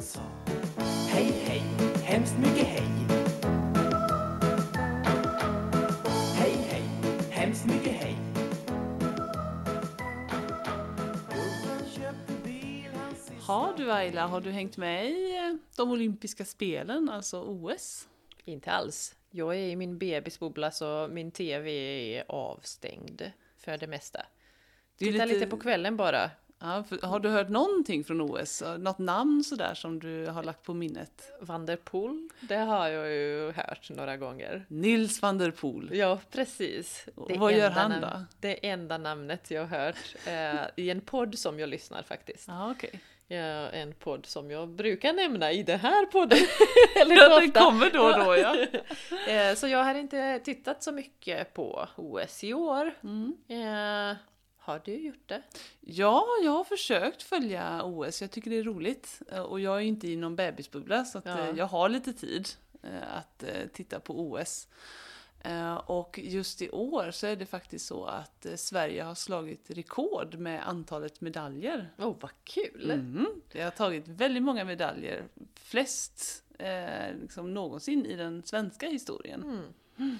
han sa Hej, hej, hemskt mycket hej. Hej, hej, hemskt mycket hej. Har du Ayla, har du hängt med i eh, de olympiska spelen, alltså OS? Inte alls. Jag är i min bebisbubbla så min TV är avstängd för det mesta. Det är Titta lite på kvällen bara. Ja, för, har du hört någonting från OS? Något namn sådär som du har lagt på minnet? Van der Poel, det har jag ju hört några gånger. Nils van der Poel. Ja, precis. Och vad gör han namn- då? Det enda namnet jag har hört eh, i en podd som jag lyssnar faktiskt. Ja, okej. Ja, en podd som jag brukar nämna i den här podden. Eller Ja, det kommer då och då, ja. Eh, Så jag har inte tittat så mycket på OS i år. Mm. Eh, Har du gjort det? Ja, jag har försökt följa OS. Jag tycker det är roligt. Eh, Och jag är ju inte i någon bebisbubbla så Ja. eh, jag har lite tid eh, att titta på OS. Och just i år så är det faktiskt så att Sverige har slagit rekord med antalet medaljer. Åh, oh, vad kul! Mm. Det har tagit väldigt många medaljer. Flest eh, liksom någonsin i den svenska historien. Mm.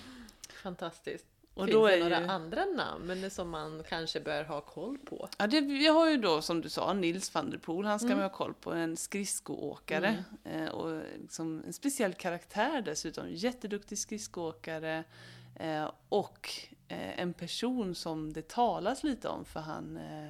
Fantastiskt. Och Finns då det är några ju- andra namn som man kanske bör ha koll på? Ja, det, vi har ju då som du sa Nils van der Poel, han ska Mm. man ha koll på, en skridskoåkare. Eh, och liksom en speciell karaktär dessutom, jätteduktig skridskoåkare. Eh, och eh, en person som det talas lite om för han, eh,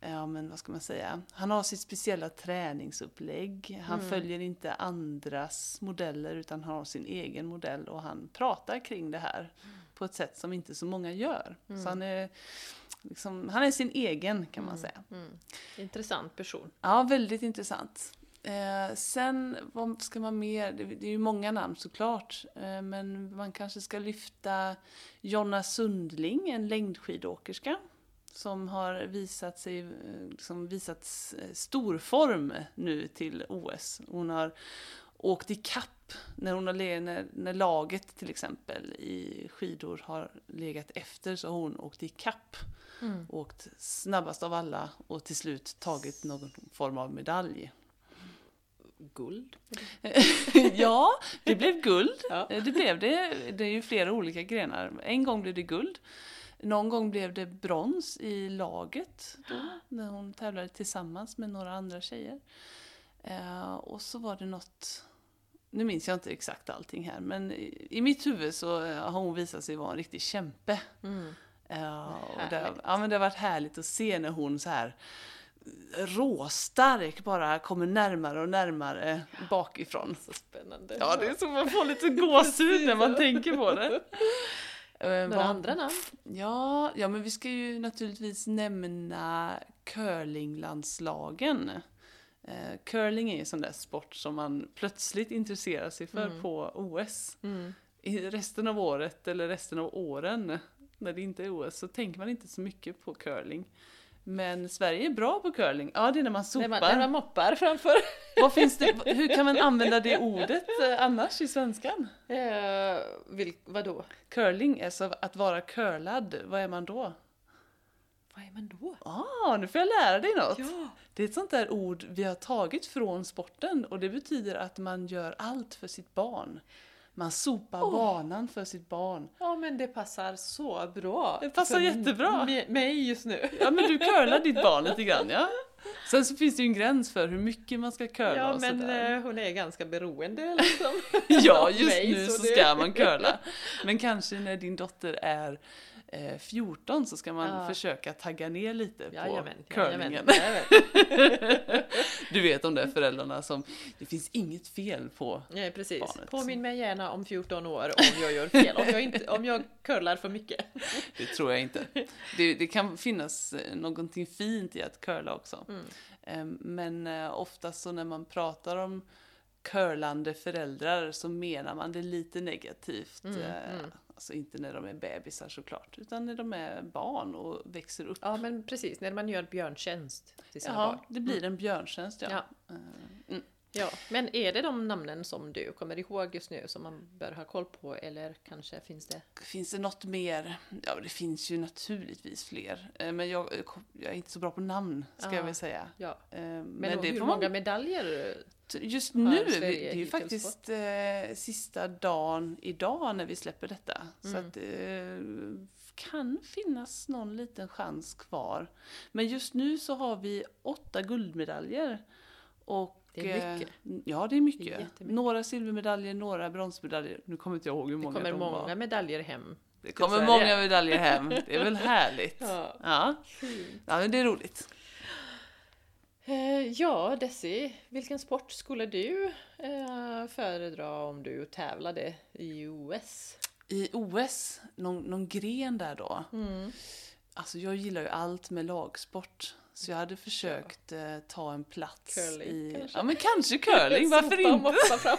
ja men vad ska man säga, han har sitt speciella träningsupplägg. Han Mm. följer inte andras modeller utan han har sin egen modell och han pratar kring det här på ett sätt som inte så många gör. Så han är, liksom, han är sin egen kan man säga. Mm. Intressant person. Ja, väldigt intressant. Eh, sen, vad ska man mer? Det, det är ju många namn såklart. Eh, men man kanske ska lyfta Jonna Sundling, en längdskidåkerska. Som har visat sig, eh, liksom visat s- storform nu till OS. Hon har åkt i kapp när, hon har le- när, när laget till exempel i skidor har legat efter så har hon åkt i kapp Mm. åkt snabbast av alla och till slut tagit någon form av medalj. Guld. ja, det blev guld. Ja. Det blev det. Det är ju flera olika grenar. En gång blev det guld. Någon gång blev det brons i laget då, när hon tävlade tillsammans med några andra tjejer. Eh, och så var det något, nu minns jag inte exakt allting här, men i, mitt huvud så eh, har hon visat sig vara en riktig kämpe. Mm. Ja, och det, ja, men det har varit härligt att se när hon så här råstark bara kommer närmare och närmare bakifrån. Så spännande. Ja, det är så man får lite gåshud när man tänker på det. Eh, Några vad- andra namn? Ja, ja, men vi ska ju naturligtvis nämna curlinglandslagen. Eh, curling är ju en sån där sport som man plötsligt intresserar sig för Mm. på OS. Mm. I resten av året eller resten av åren när det inte är OS så tänker man inte så mycket på curling. Men Sverige är bra på curling. Ja, det är när man När sopar. man, när man moppar framför. Vad finns det, hur kan man använda det ordet eh, annars i svenskan? Eh, vil, vadå? Curling, alltså att vara curlad, vad är man då? Vad är man då? Ah, nu får jag lära dig något! Ja. Det är ett sånt där ord vi har tagit från sporten och det betyder att man gör allt för sitt barn. Man sopar Åh. banan för sitt barn. ja, men det passar så bra. Det passar för jättebra. mig just nu. Ja men du curlar ditt barn lite grann ja. Sen så finns det ju en gräns för hur mycket man ska curla Ja, och men sådär. eh, hon är ganska beroende liksom. Ja, just mig, nu så så ska man curla. Men kanske när din dotter är eh, 14 så ska man Ja. försöka tagga ner lite på Jajamän, curlingen. jajamän, jajamän. Du vet de där föräldrarna som, det finns inget fel på. Nej, precis. Barnet. Påminn mig gärna om 14 år om jag gör fel. Om jag, inte, om jag curlar för mycket. Det tror jag inte. Det, det kan finnas eh, någonting fint i att curla också. Mm. Eh, Men eh, oftast så när man pratar om curlande föräldrar så menar man det lite negativt. Mm, Eh, mm. Alltså inte när de är bebisar såklart, utan när de är barn och växer upp. Ja, men precis. När man gör björntjänst till sina barn. Ja, det blir en björntjänst ja. Ja. Eh, Mm. Ja, men är det de namnen som du kommer ihåg just nu som man bör ha koll på eller kanske finns det? Finns det något mer? Ja, det finns ju naturligtvis fler. Eh, Men jag, jag är inte så bra på namn, ska Ja. jag väl säga. Ja. Eh, Men, Men det hur många man... medaljer Så Just nu, det är ju faktiskt eh, sista dagen idag när vi släpper detta. Så Mm. att eh, kan finnas någon liten chans kvar. Men just nu så har vi åtta guldmedaljer. Och, Det är mycket. eh, ja, det är mycket. Det är några silvermedaljer, nåra bronsmedaljer. Nu kommer inte jag ihåg hur Det många kommer de många var. medaljer hem. Det kommer många medaljer hem. Det är väl härligt? Ja. Ja, ja men det är roligt. Eh, ja, Desi, vilken sport skulle du eh, föredra om du tävlade i OS? I OS, någon, någon gren där då. Mm. Alltså jag gillar ju allt med lagsport. Så jag hade försökt eh, ta en plats Curling, i... kanske? Ja men kanske curling, varför inte?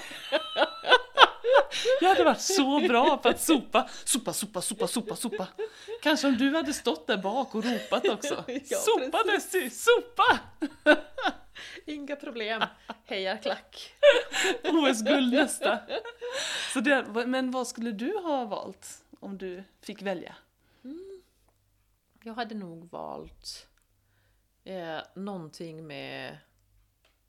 Jag hade varit så bra på att sopa, sopa, sopa, sopa, sopa, sopa. Kanske om du hade stått där bak och ropat också. Ja, sopa. Desi, sopa! Inga problem. Hejar klack. OS-guld nästa. Så det, men vad skulle du ha valt om du fick välja? Jag hade nog valt eh, någonting med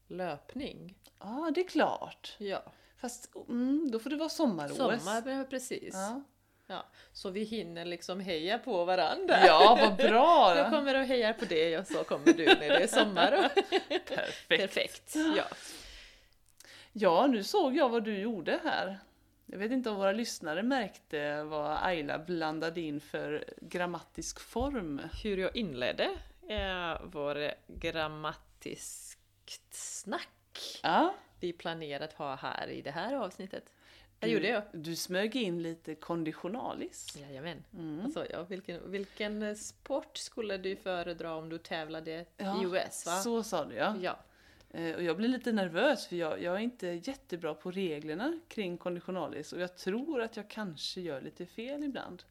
löpning. Ja, det är klart. Ja, Fast mm, då får det vara sommar-OS. sommar, precis. Ja. Ja, så vi hinner liksom heja på varandra. ja, vad bra! Jag kommer och hejar på det och så kommer du när det är sommar. Perfekt. Perfekt. Ja. Ja, nu såg jag vad du gjorde här. Jag vet inte om våra lyssnare märkte vad Ayla blandade in för grammatisk form. Hur jag inledde eh, var grammatiskt snack Ja, vi planerat ha här i det här avsnittet. Du, gjorde jag. Du smög in lite konditionalis. Jajamän. Mm. Alltså, ja, vilken, vilken sport skulle du föredra om du tävlade Ja, i US? Va? Så sa du ja. Ja, Eh, Och jag blir lite nervös för jag, jag är inte jättebra på reglerna kring konditionalis och jag tror att jag kanske gör lite fel ibland.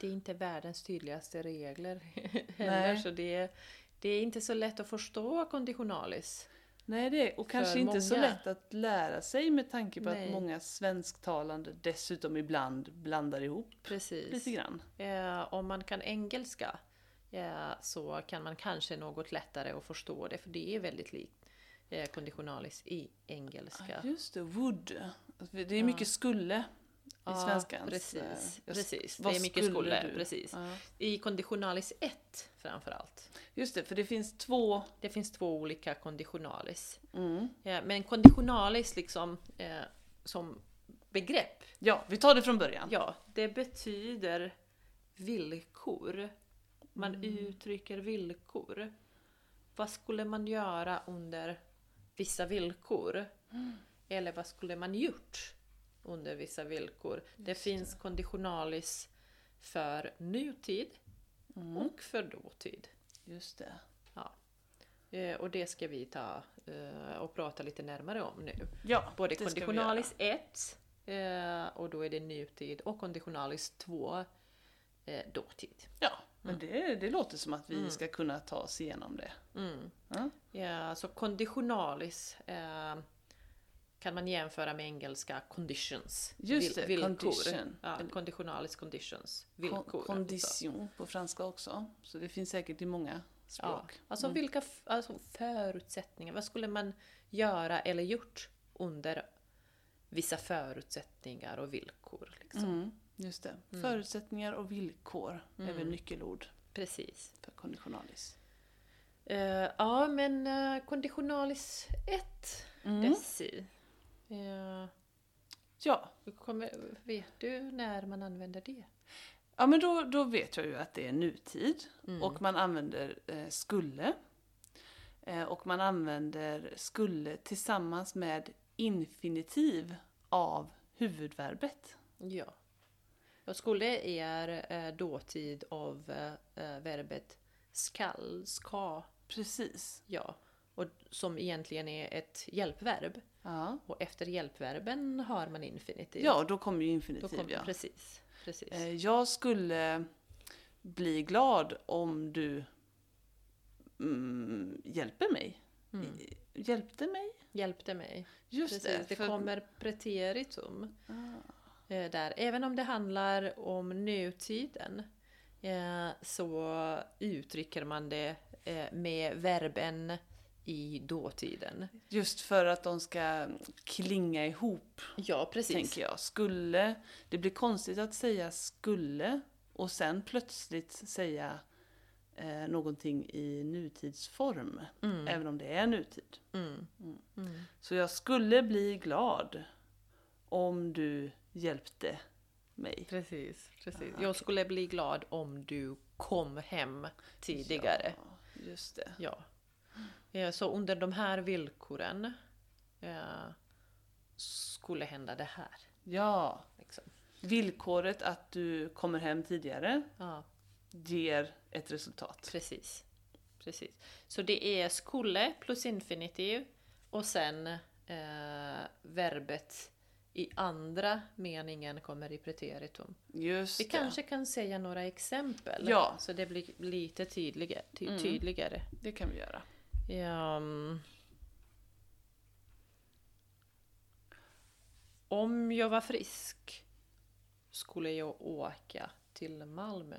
Det är inte världens tydligaste regler heller, så det, det är inte så lätt att förstå konditionalis. Nej, det är och kanske inte så många. lätt att lära sig med tanke på Nej. att många svensktalande dessutom ibland blandar ihop Precis. lite grann. Eh, om man kan engelska eh, så kan man kanske något lättare att förstå det, för det är väldigt likt eh, konditionalis i engelska. Ja, just det, would. Det är mycket skulle i Ja, svenskans. Precis, eh, precis. Det är mycket skulle du? precis. Ja. I konditionalis 1 framförallt. Just det, för det finns två. Det finns två olika konditionalis. Mm. Eh, men konditionalis liksom eh, som begrepp, Ja, vi tar det från början. ja, det betyder villkor. Man Mm. uttrycker villkor. Vad skulle man göra under vissa villkor? Mm. Eller vad skulle man gjort under vissa villkor? det finns konditionalis för nutid Mm. och för dåtid. Just det. Ja. Eh, och det ska vi ta eh, och prata lite närmare om nu. Ja, Både konditionalis 1 eh, och då är det nutid och konditionalis 2 eh, dåtid. Ja, men det, det låter som att vi Mm. ska kunna ta oss igenom det. Mm. Ja. Så konditionalis kan man jämföra med engelska conditions. Just det, villkor. condition. Ja, conditionalis conditions. Villkor. Condition på franska också. Så det finns säkert i många Ja, språk. alltså Mm. vilka alltså förutsättningar, vad skulle man göra eller gjort under vissa förutsättningar och villkor? Liksom. Mm, just det. Förutsättningar och villkor är väl Mm. nyckelord Precis. för konditionalis. Eh, ja, men uh, konditionalis 1, Mm. Desi. Eh, Ja, kommer, vet du när man använder det? ja men då, då vet jag ju att det är nutid Mm. och man använder eh, skulle. Eh, och man använder skulle tillsammans med infinitiv av huvudverbet. Ja. Och skulle är eh, dåtid av eh, eh, verbet skall, ska, Precis. ja. Och som egentligen är ett hjälpverb. Ja, Och efter hjälpverben har man infinitiv. ja då kommer ju Då infinitiv kommer, ja. Precis. precis. Eh, Jag skulle bli glad om du mm, hjälper mig. Mm. Hjälpte mig? Hjälpte mig. Just Precis. det. Det för- kommer preteritum. Ah. eh, där. Även om det handlar om nutiden eh, så uttrycker man det med verben i dåtiden. Just för att de ska klinga ihop, Ja, precis. tänker jag. Skulle, det blir konstigt att säga skulle och sen plötsligt säga eh, någonting i nutidsform. Mm. Även om det är nutid. Mm. Mm. Så jag skulle bli glad om du hjälpte mig. Precis, precis. Ah, Jag skulle bli glad om du kom hem tidigare. Ja, just det. Ja. Eh, Så under de här villkoren eh, skulle hända det här. Ja, Liksom. villkoret att du kommer hem tidigare Ja, ger ett resultat. precis. precis. Så det är skulle plus infinitiv och sen eh, verbet i andra meningen kommer i preteritum. Just Vi det. kanske kan säga några exempel Ja. så det blir lite tydligare. Ty- Mm. tydligare. Det kan vi göra. Ja, mm. Om jag var frisk skulle jag åka till Malmö.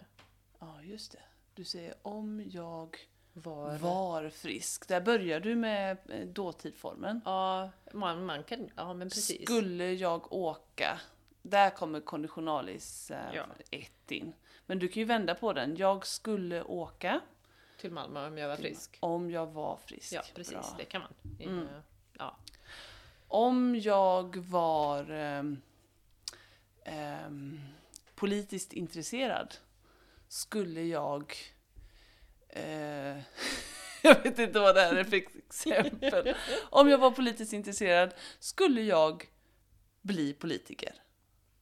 Ja, just det. Du säger om jag Var... var frisk. Där börjar du med eh, dåtidformen. Ja, man, man kan... Ja, men precis. Skulle jag åka. Där kommer konditionalis eh, Ja. in. Men du kan ju vända på den. Jag skulle åka Till Malmö om jag var frisk. om jag var frisk. Ja, precis. Bra. Det kan man. Mm. Eh, Ja. Om jag var ehm, ehm, politiskt intresserad skulle jag... Eh, jag vet inte vad det här är för exempel. Om jag var politiskt intresserad skulle jag bli politiker.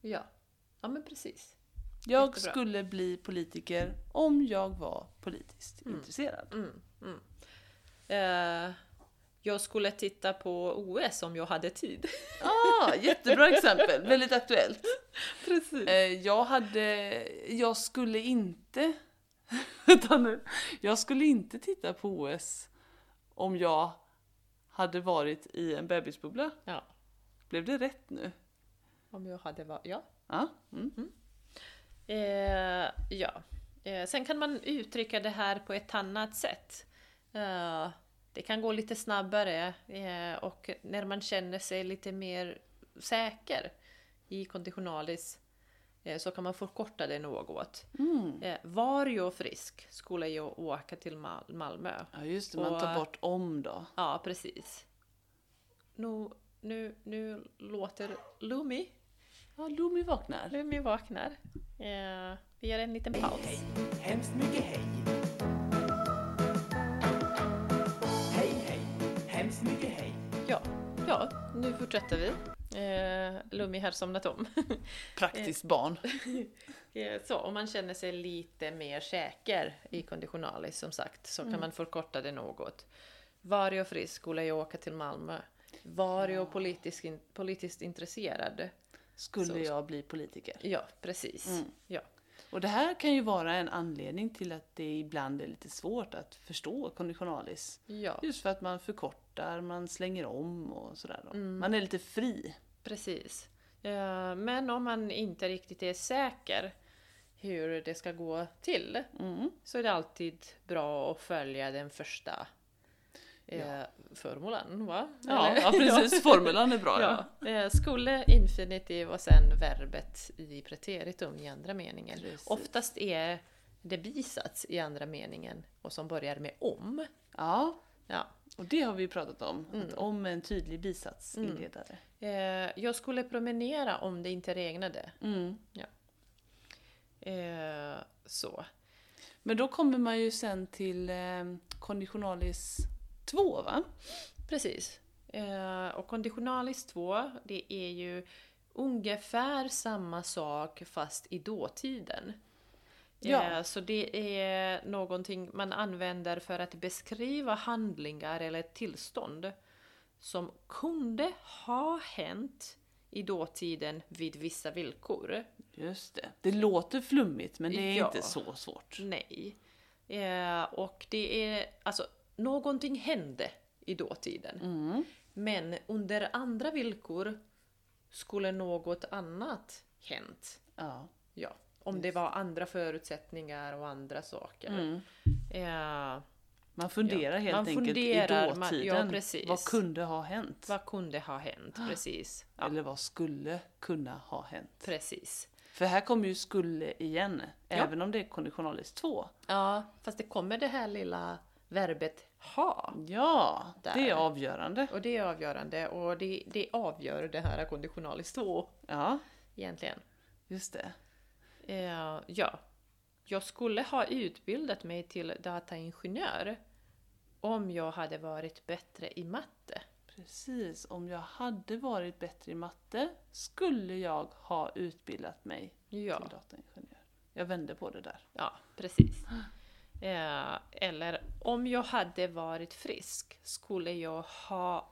ja. Ja, men precis. Jag Jättebra. skulle bli politiker om jag var politiskt intresserad. Mm, mm. Eh, jag skulle titta på OS om jag hade tid. Ah, jättebra exempel, väldigt aktuellt. Precis. Eh, jag hade, jag skulle inte, vänta nu, jag skulle inte titta på OS om jag hade varit i en bebisbubbla. Ja. Blev det rätt nu? Om jag hade varit... Ja. Ja. Eh, ja. Eh, sen kan man uttrycka det här på ett annat sätt. Eh, det kan gå lite snabbare eh, och när man känner sig lite mer säker i konditionalis eh, så kan man förkorta det något. Mm. Eh, var jag frisk skulle jag åka till Mal- Malmö. Ja just det, man Och- tar bort om då. Ja, precis. Nu, nu, nu låter Lumi. Ja, Lumi vaknar. Lumi vaknar. Eh, vi gör en liten paus. Hej, hemskt mycket hej. Hej, hej, hemskt mycket hej. Ja, ja, nu fortsätter vi. Eh, Lumi har somnat om. Praktiskt barn. Eh, så om man känner sig lite mer säker i konditionalis som sagt så kan man förkorta det något. Var jag frisk skulle jag åka till Malmö. Var jag politisk, in, politiskt intresserad? Skulle Så- jag bli politiker. Ja, precis. Mm. Ja. Och det här kan ju vara en anledning till att det ibland är lite svårt att förstå konditionalis. ja, Just för att man förkortar, man slänger om och sådär. Mm. Man är lite fri. precis. Men om man inte riktigt är säker hur det ska gå till Mm. så är det alltid bra att följa den första eh, formulan, va? Ja, ja, precis. Formulan är bra. Ja. Ja. Eh, skulle, infinitiv och sen verbet i preteritum i andra meningen. Precis. Oftast är det bisats i andra meningen och som börjar med om. ja, Ja. och det har vi ju pratat om. Mm. Om en tydlig bisatsinledare. Eh, jag skulle promenera om det inte regnade. Mm. Eh, så. Men då kommer man ju sen till eh, konditionalis 2 va? Precis. Eh, och konditionalis 2, det är ju ungefär samma sak fast i dåtiden. Ja. Eh, så det är någonting man använder för att beskriva handlingar eller tillstånd som kunde ha hänt i dåtiden vid vissa villkor. Just det. Det låter flummigt men det är Ja. inte så svårt. Nej. Eh, och det är alltså, någonting hände i dåtiden. Mm. Men under andra villkor skulle något annat hänt. Ja. Ja, om det var andra förutsättningar och andra saker. Mm. Eh, Man funderar helt Man enkelt funderar, i man- dåtiden. ja, precis. Vad kunde ha hänt? Vad kunde ha hänt? Precis. Ja, Eller vad skulle kunna ha hänt? precis. För här kommer ju skulle igen, även om det är konditionalis 2. Ja, fast det kommer det här lilla verbet ha. Ja, det Där. är avgörande. Och det är avgörande och det, det avgör det här konditionalis 2 Ja, egentligen. just det. Eh, ja, jag skulle ha utbildat mig till dataingenjör om jag hade varit bättre i matte. Precis, om jag hade varit bättre i matte skulle jag ha utbildat mig Ja, till dataingenjör. Jag vände på det där. ja precis. Eh, eller om jag hade varit frisk skulle jag ha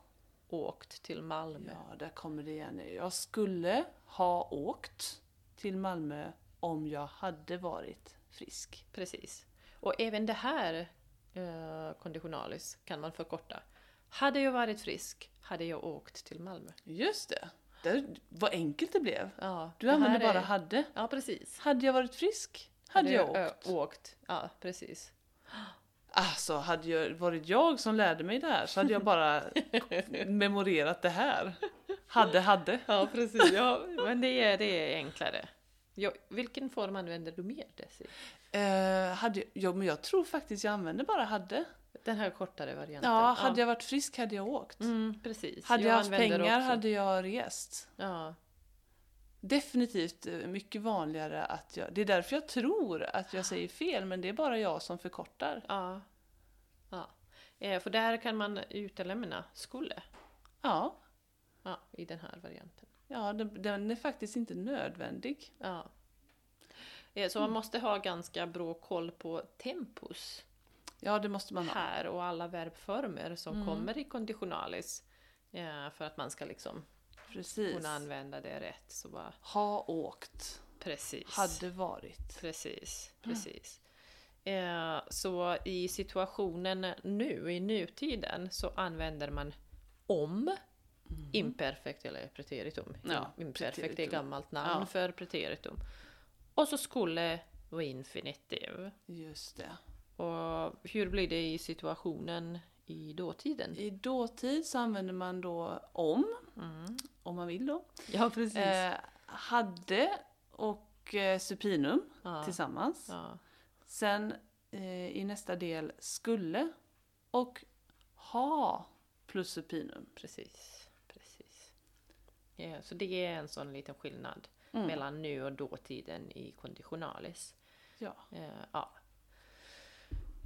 åkt till Malmö. Ja, där kommer det igen. Jag skulle ha åkt till Malmö om jag hade varit frisk. Precis. Och även det här eh, konditionalis kan man förkorta. Hade jag varit frisk hade jag åkt till Malmö. Just det. det vad enkelt det blev. Ja, Du här bara är- hade. Ja, precis. Hade jag varit frisk hade jag ö, åkt. åkt. Ja, precis. Alltså, hade jag varit jag som lärde mig det här så hade jag bara memorerat det här. Hade, hade. Ja, precis. Ja, men det är, det är enklare. Ja, vilken form använder du mer Desi? Eh, hade jag, ja, men jag tror faktiskt jag använde bara hade. Den här kortare varianten? Ja, hade jag varit frisk hade jag åkt. Mm, precis. Hade jag, haft använder pengar också- hade jag rest. Ja, Definitivt eh, mycket vanligare att jag... Det är därför jag tror att jag säger fel, men det är bara jag som förkortar. ja. ja. Eh, för där kan man utelämna skulle Ja, ja, i den här varianten. ja den, den är faktiskt inte nödvändig. Ja. Eh, Så man måste ha ganska bra koll på tempus Ja, det måste man ha. här och alla verbformer som kommer i konditionalis. För att man ska liksom Precis. kunna använda det rätt. Så bara, Ha åkt. precis. Hade varit. Precis, precis. Eh, så i situationen nu, i nutiden, så använder man om imperfekt eller preteritum. Ja, imperfekt är preteritum. gammalt namn Ja. för preteritum. Och så skulle och infinitiv. Just det. Och hur blir det i situationen i dåtiden? I dåtid så använder man då om, om man vill då. Ja, precis. Eh, hade och eh, supinum Ja. tillsammans. ja, Sen eh, i nästa del skulle och ha plus supinum. precis. precis. Ja, så det är en sån liten skillnad Mm. mellan nu och dåtiden i konditionalis. Ja. Eh, ja.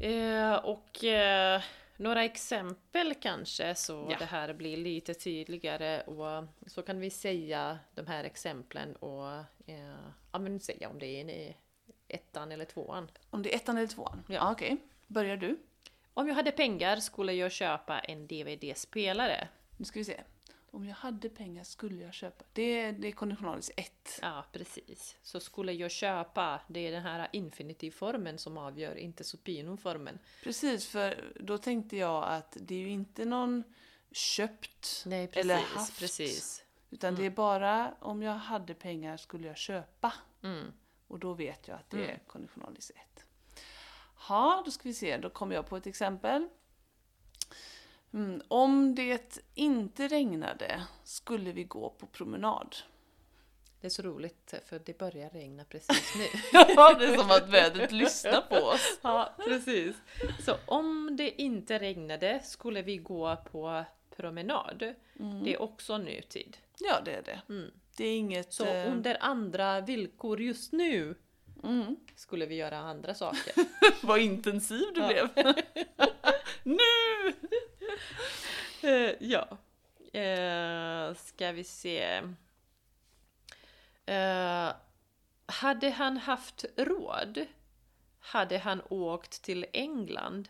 Eh, och eh, några exempel kanske så Ja. det här blir lite tydligare och så kan vi säga de här exemplen och eh, ja, men säga om det är i ettan eller tvåan. Om det är ettan eller tvåan? Ja. Ja. Okej. Börjar du? Om jag hade pengar skulle jag köpa en DVD-spelare. Nu ska vi se. Om jag hade pengar skulle jag köpa. Det är, det är konditionalis 1. Ja, precis. Så skulle jag köpa, det är den här infinitivformen som avgör, inte supinumformen. Precis, för då tänkte jag att det är ju inte någon köpt Nej, precis. eller haft. precis. Utan det är bara om jag hade pengar skulle jag köpa. Mm. Och då vet jag att det är konditionalis 1. Ja, då ska vi se. Då kommer jag på ett exempel. Mm, om det inte regnade skulle vi gå på promenad. Det är så roligt för det börjar regna precis nu. Ja, det är som att vädret lyssnar på oss. ja, precis. Så om det inte regnade skulle vi gå på promenad. Det är också nutid. Ja, det är det. Det är inget... Så eh, under andra villkor just nu mm. skulle vi göra andra saker. Vad intensiv du Ja. blev. nu! Uh, ja. Uh, ska vi se. Uh, hade han haft råd hade han åkt till England.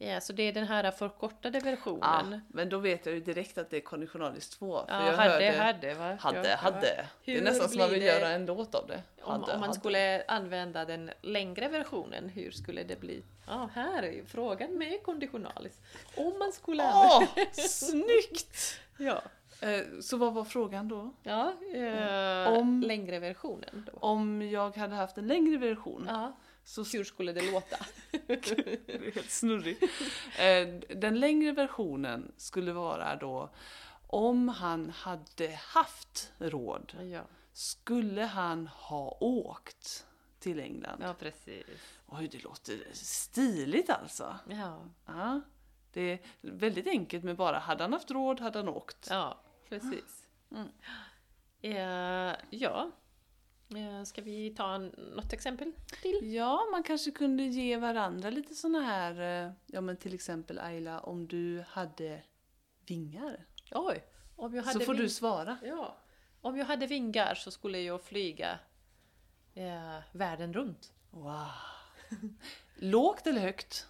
Ja, så det är den här förkortade Ja, versionen. men då vet jag ju direkt att det är konditionalis 2. För Ja, jag hade, hörde, hade va? hade, Ja, hade. ja. Det är Hur nästan som man vill det göra en låt av det. Om, Hade, om man hade. skulle använda den längre versionen, hur skulle det bli? Ja, här är ju frågan med konditionalis. Om man skulle. Åh, snyggt! Ja, Eh, Så vad var frågan då? ja eh, Om- längre versionen då. Om jag hade haft en längre version Ja, Så Hur skulle det låta? Det är helt snurrigt. Eh, Den längre versionen skulle vara då om han hade haft råd Ja, skulle han ha åkt till England. ja precis. Oj, det låter stiligt alltså. Ja, Ja, det är väldigt enkelt med bara hade han haft råd hade han åkt. ja precis. Mm. Eh, ja, ska vi ta en, något exempel till? Ja, man kanske kunde ge varandra lite såna här, eh, ja men till exempel Ayla, om du hade vingar. Oj, om jag Så hade får ving- du svara. Ja, om jag hade vingar så skulle jag flyga eh, världen runt. Wow. Lågt eller högt?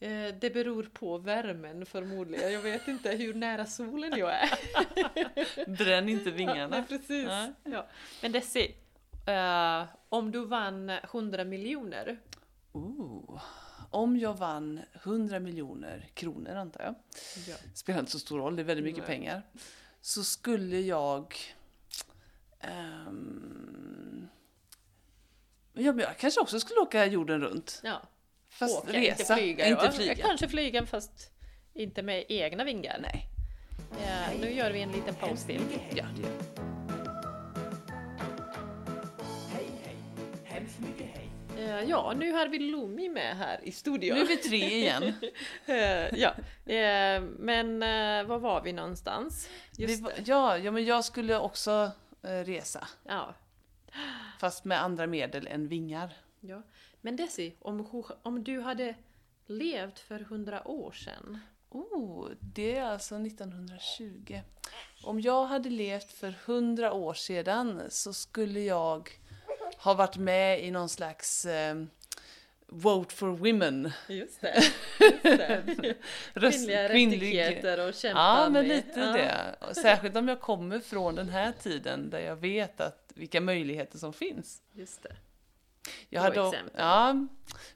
Eh, det beror på värmen förmodligen. Jag vet inte hur nära solen jag är. Bränn inte Ja, vingarna. nej, precis. Nej. Ja. Men Desi, eh, om du vann 100 miljoner, Ooh. Om jag vann 100 miljoner kronor antar jag, ja. spelar inte så stor roll, det är väldigt mycket Nej. pengar, så skulle jag... ehm, ja, men jag kanske också skulle åka jorden runt. ja. Fast åka, resa, inte flyga. inte flyga. Jag kanske flyga fast inte med egna vingar. Nej. Ja, nu gör vi en liten paus till. Ja, ja, nu har vi Lumi med här i studion. Nu är vi tre igen. Eh, ja, eh, men eh, var var vi någonstans? Vi, var- ja, ja, men jag skulle också eh, resa. Ja, Fast med andra medel än vingar. ja. Men Desi, om, om du hade levt för hundra år sedan, Oh, det är alltså 1920. Om jag hade levt för 100 år sedan så skulle jag ha varit med i någon slags eh, Vote for Women. Just det. Just det. Kvinnliga kvinnlig- rättigheter och kämpa Ja, men med. lite ja. det. Särskilt om jag kommer från den här tiden där jag vet att vilka möjligheter som finns. Just det. Jag Bra hade, exempel. Ja,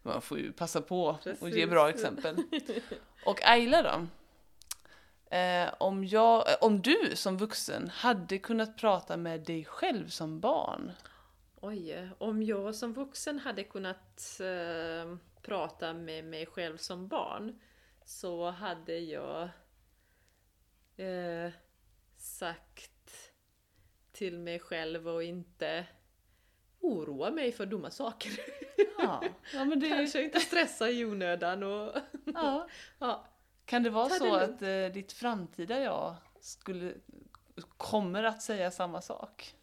man får ju passa på och ge Precis. bra exempel. Och Ayla då? Eh, om, jag, eh, om du som vuxen hade kunnat prata med dig själv som barn, Oj, om jag som vuxen hade kunnat eh, prata med mig själv som barn så hade jag eh, sagt till mig själv och inte oroa mig för dumma saker. ja, ja, men det, Kanske inte stressa i onödan och... ja. ja, kan det vara Ta det så lugnt. att eh, ditt framtida jag skulle, kommer att säga samma sak?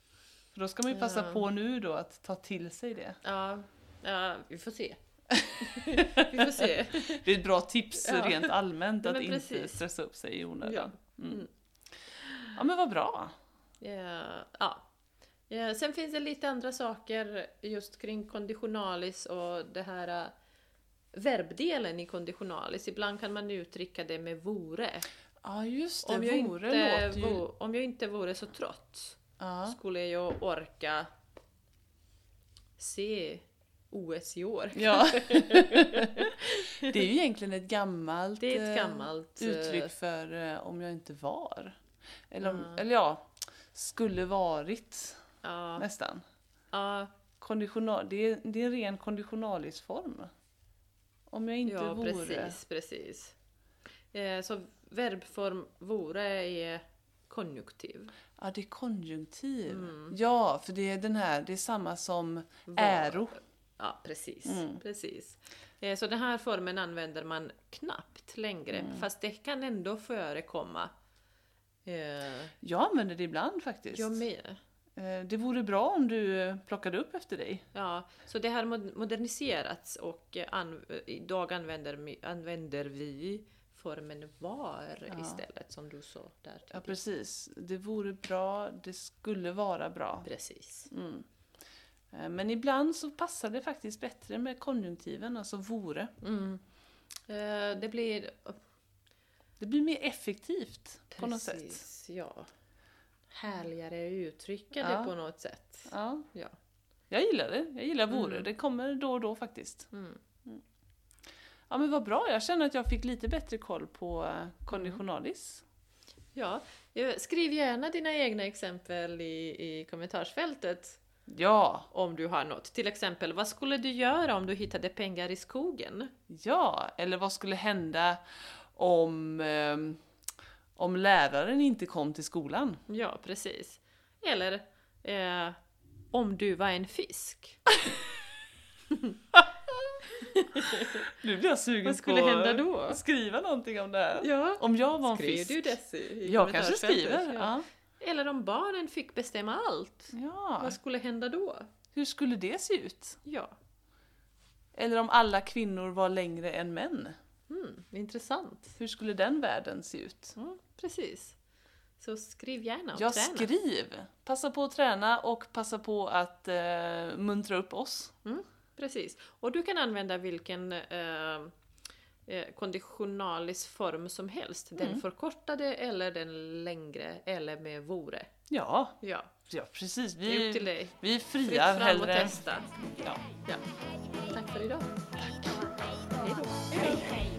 För då ska man ju passa Ja. på nu då att ta till sig det. ja, ja, vi får se. vi får se. Det är ett bra tips Ja. rent allmänt Ja, att inte stressa upp sig i onödan. Mm. Mm. Ja men vad bra. Ja, ja. Ja, sen finns det lite andra saker just kring konditionalis och det här äh, verbdelen i konditionalis. Ibland kan man uttrycka det med vore. Ja just det, Om jag, vore inte, låter ju... vo, om jag inte vore så trött Ja. skulle jag orka se OS i år. ja. det är ju egentligen ett gammalt, ett eh, gammalt... eh, uttryck för eh, om jag inte var. Eller, om, Ja. eller ja, skulle varit Ja, nästan. ja, Konditional, det, är, det är en ren konditionalisform. Om jag inte ja vore... precis, precis. Eh, så verbform vore är konjunktiv. Ja, det är konjunktiv. Mm. Ja, för det är den här, det är samma som Var- äro. Ja, precis. Mm. precis. Eh, Så den här formen använder man knappt längre, Mm. fast det kan ändå förekomma. Eh, Jag använder det ibland faktiskt. Jag med. Eh, Det vore bra om du plockade upp efter dig. Ja, så det har mod- moderniserats och an- idag använder, använder vi formen var Ja. istället, som du sa där Ja, precis. Det vore bra, det skulle vara bra. Precis. Mm. Eh, Men ibland så passar det faktiskt bättre med konjunktiven, alltså vore. Mm. Eh, Det blir... Det blir mer effektivt på något sätt. Precis, ja. Härligare uttrycka Ja. på något sätt. Ja. Ja. Jag gillar det. Jag gillar vore. Mm. Det kommer då och då faktiskt. Mm. Ja men vad bra, jag känner att jag fick lite bättre koll på eh, konditionalis. Ja, eh, skriv gärna dina egna exempel i, i kommentarsfältet. Ja, om du har något. Till exempel, vad skulle du göra om du hittade pengar i skogen? ja. Eller vad skulle hända om, ehm, om läraren inte kom till skolan? Ja, precis. Eller eh, om du var en fisk. Nu blir jag sugen Vad skulle på hända då? att skriva någonting om det här. Ja. Om jag var en Skriv fisk. du det i jag kanske skriver. Ja. Eller om barnen fick bestämma allt. ja. Vad skulle hända då? Hur skulle det se ut? Ja, Eller om alla kvinnor var längre än män? mm, intressant. Hur skulle den världen se ut? Mm, precis. Så skriv gärna och Ja, träna. skriv! Passa på att träna och passa på att eh, muntra upp oss. Mm, precis. Och du kan använda vilken eh, eh, konditionalis form som helst. Den Mm. förkortade eller den längre eller med vore. Ja, Ja, ja precis. det är upp till Vi, dig. vi Fritt friar fram och hellre. testa. Ja. Ja. Tack för idag. Hej då. Hej, hej.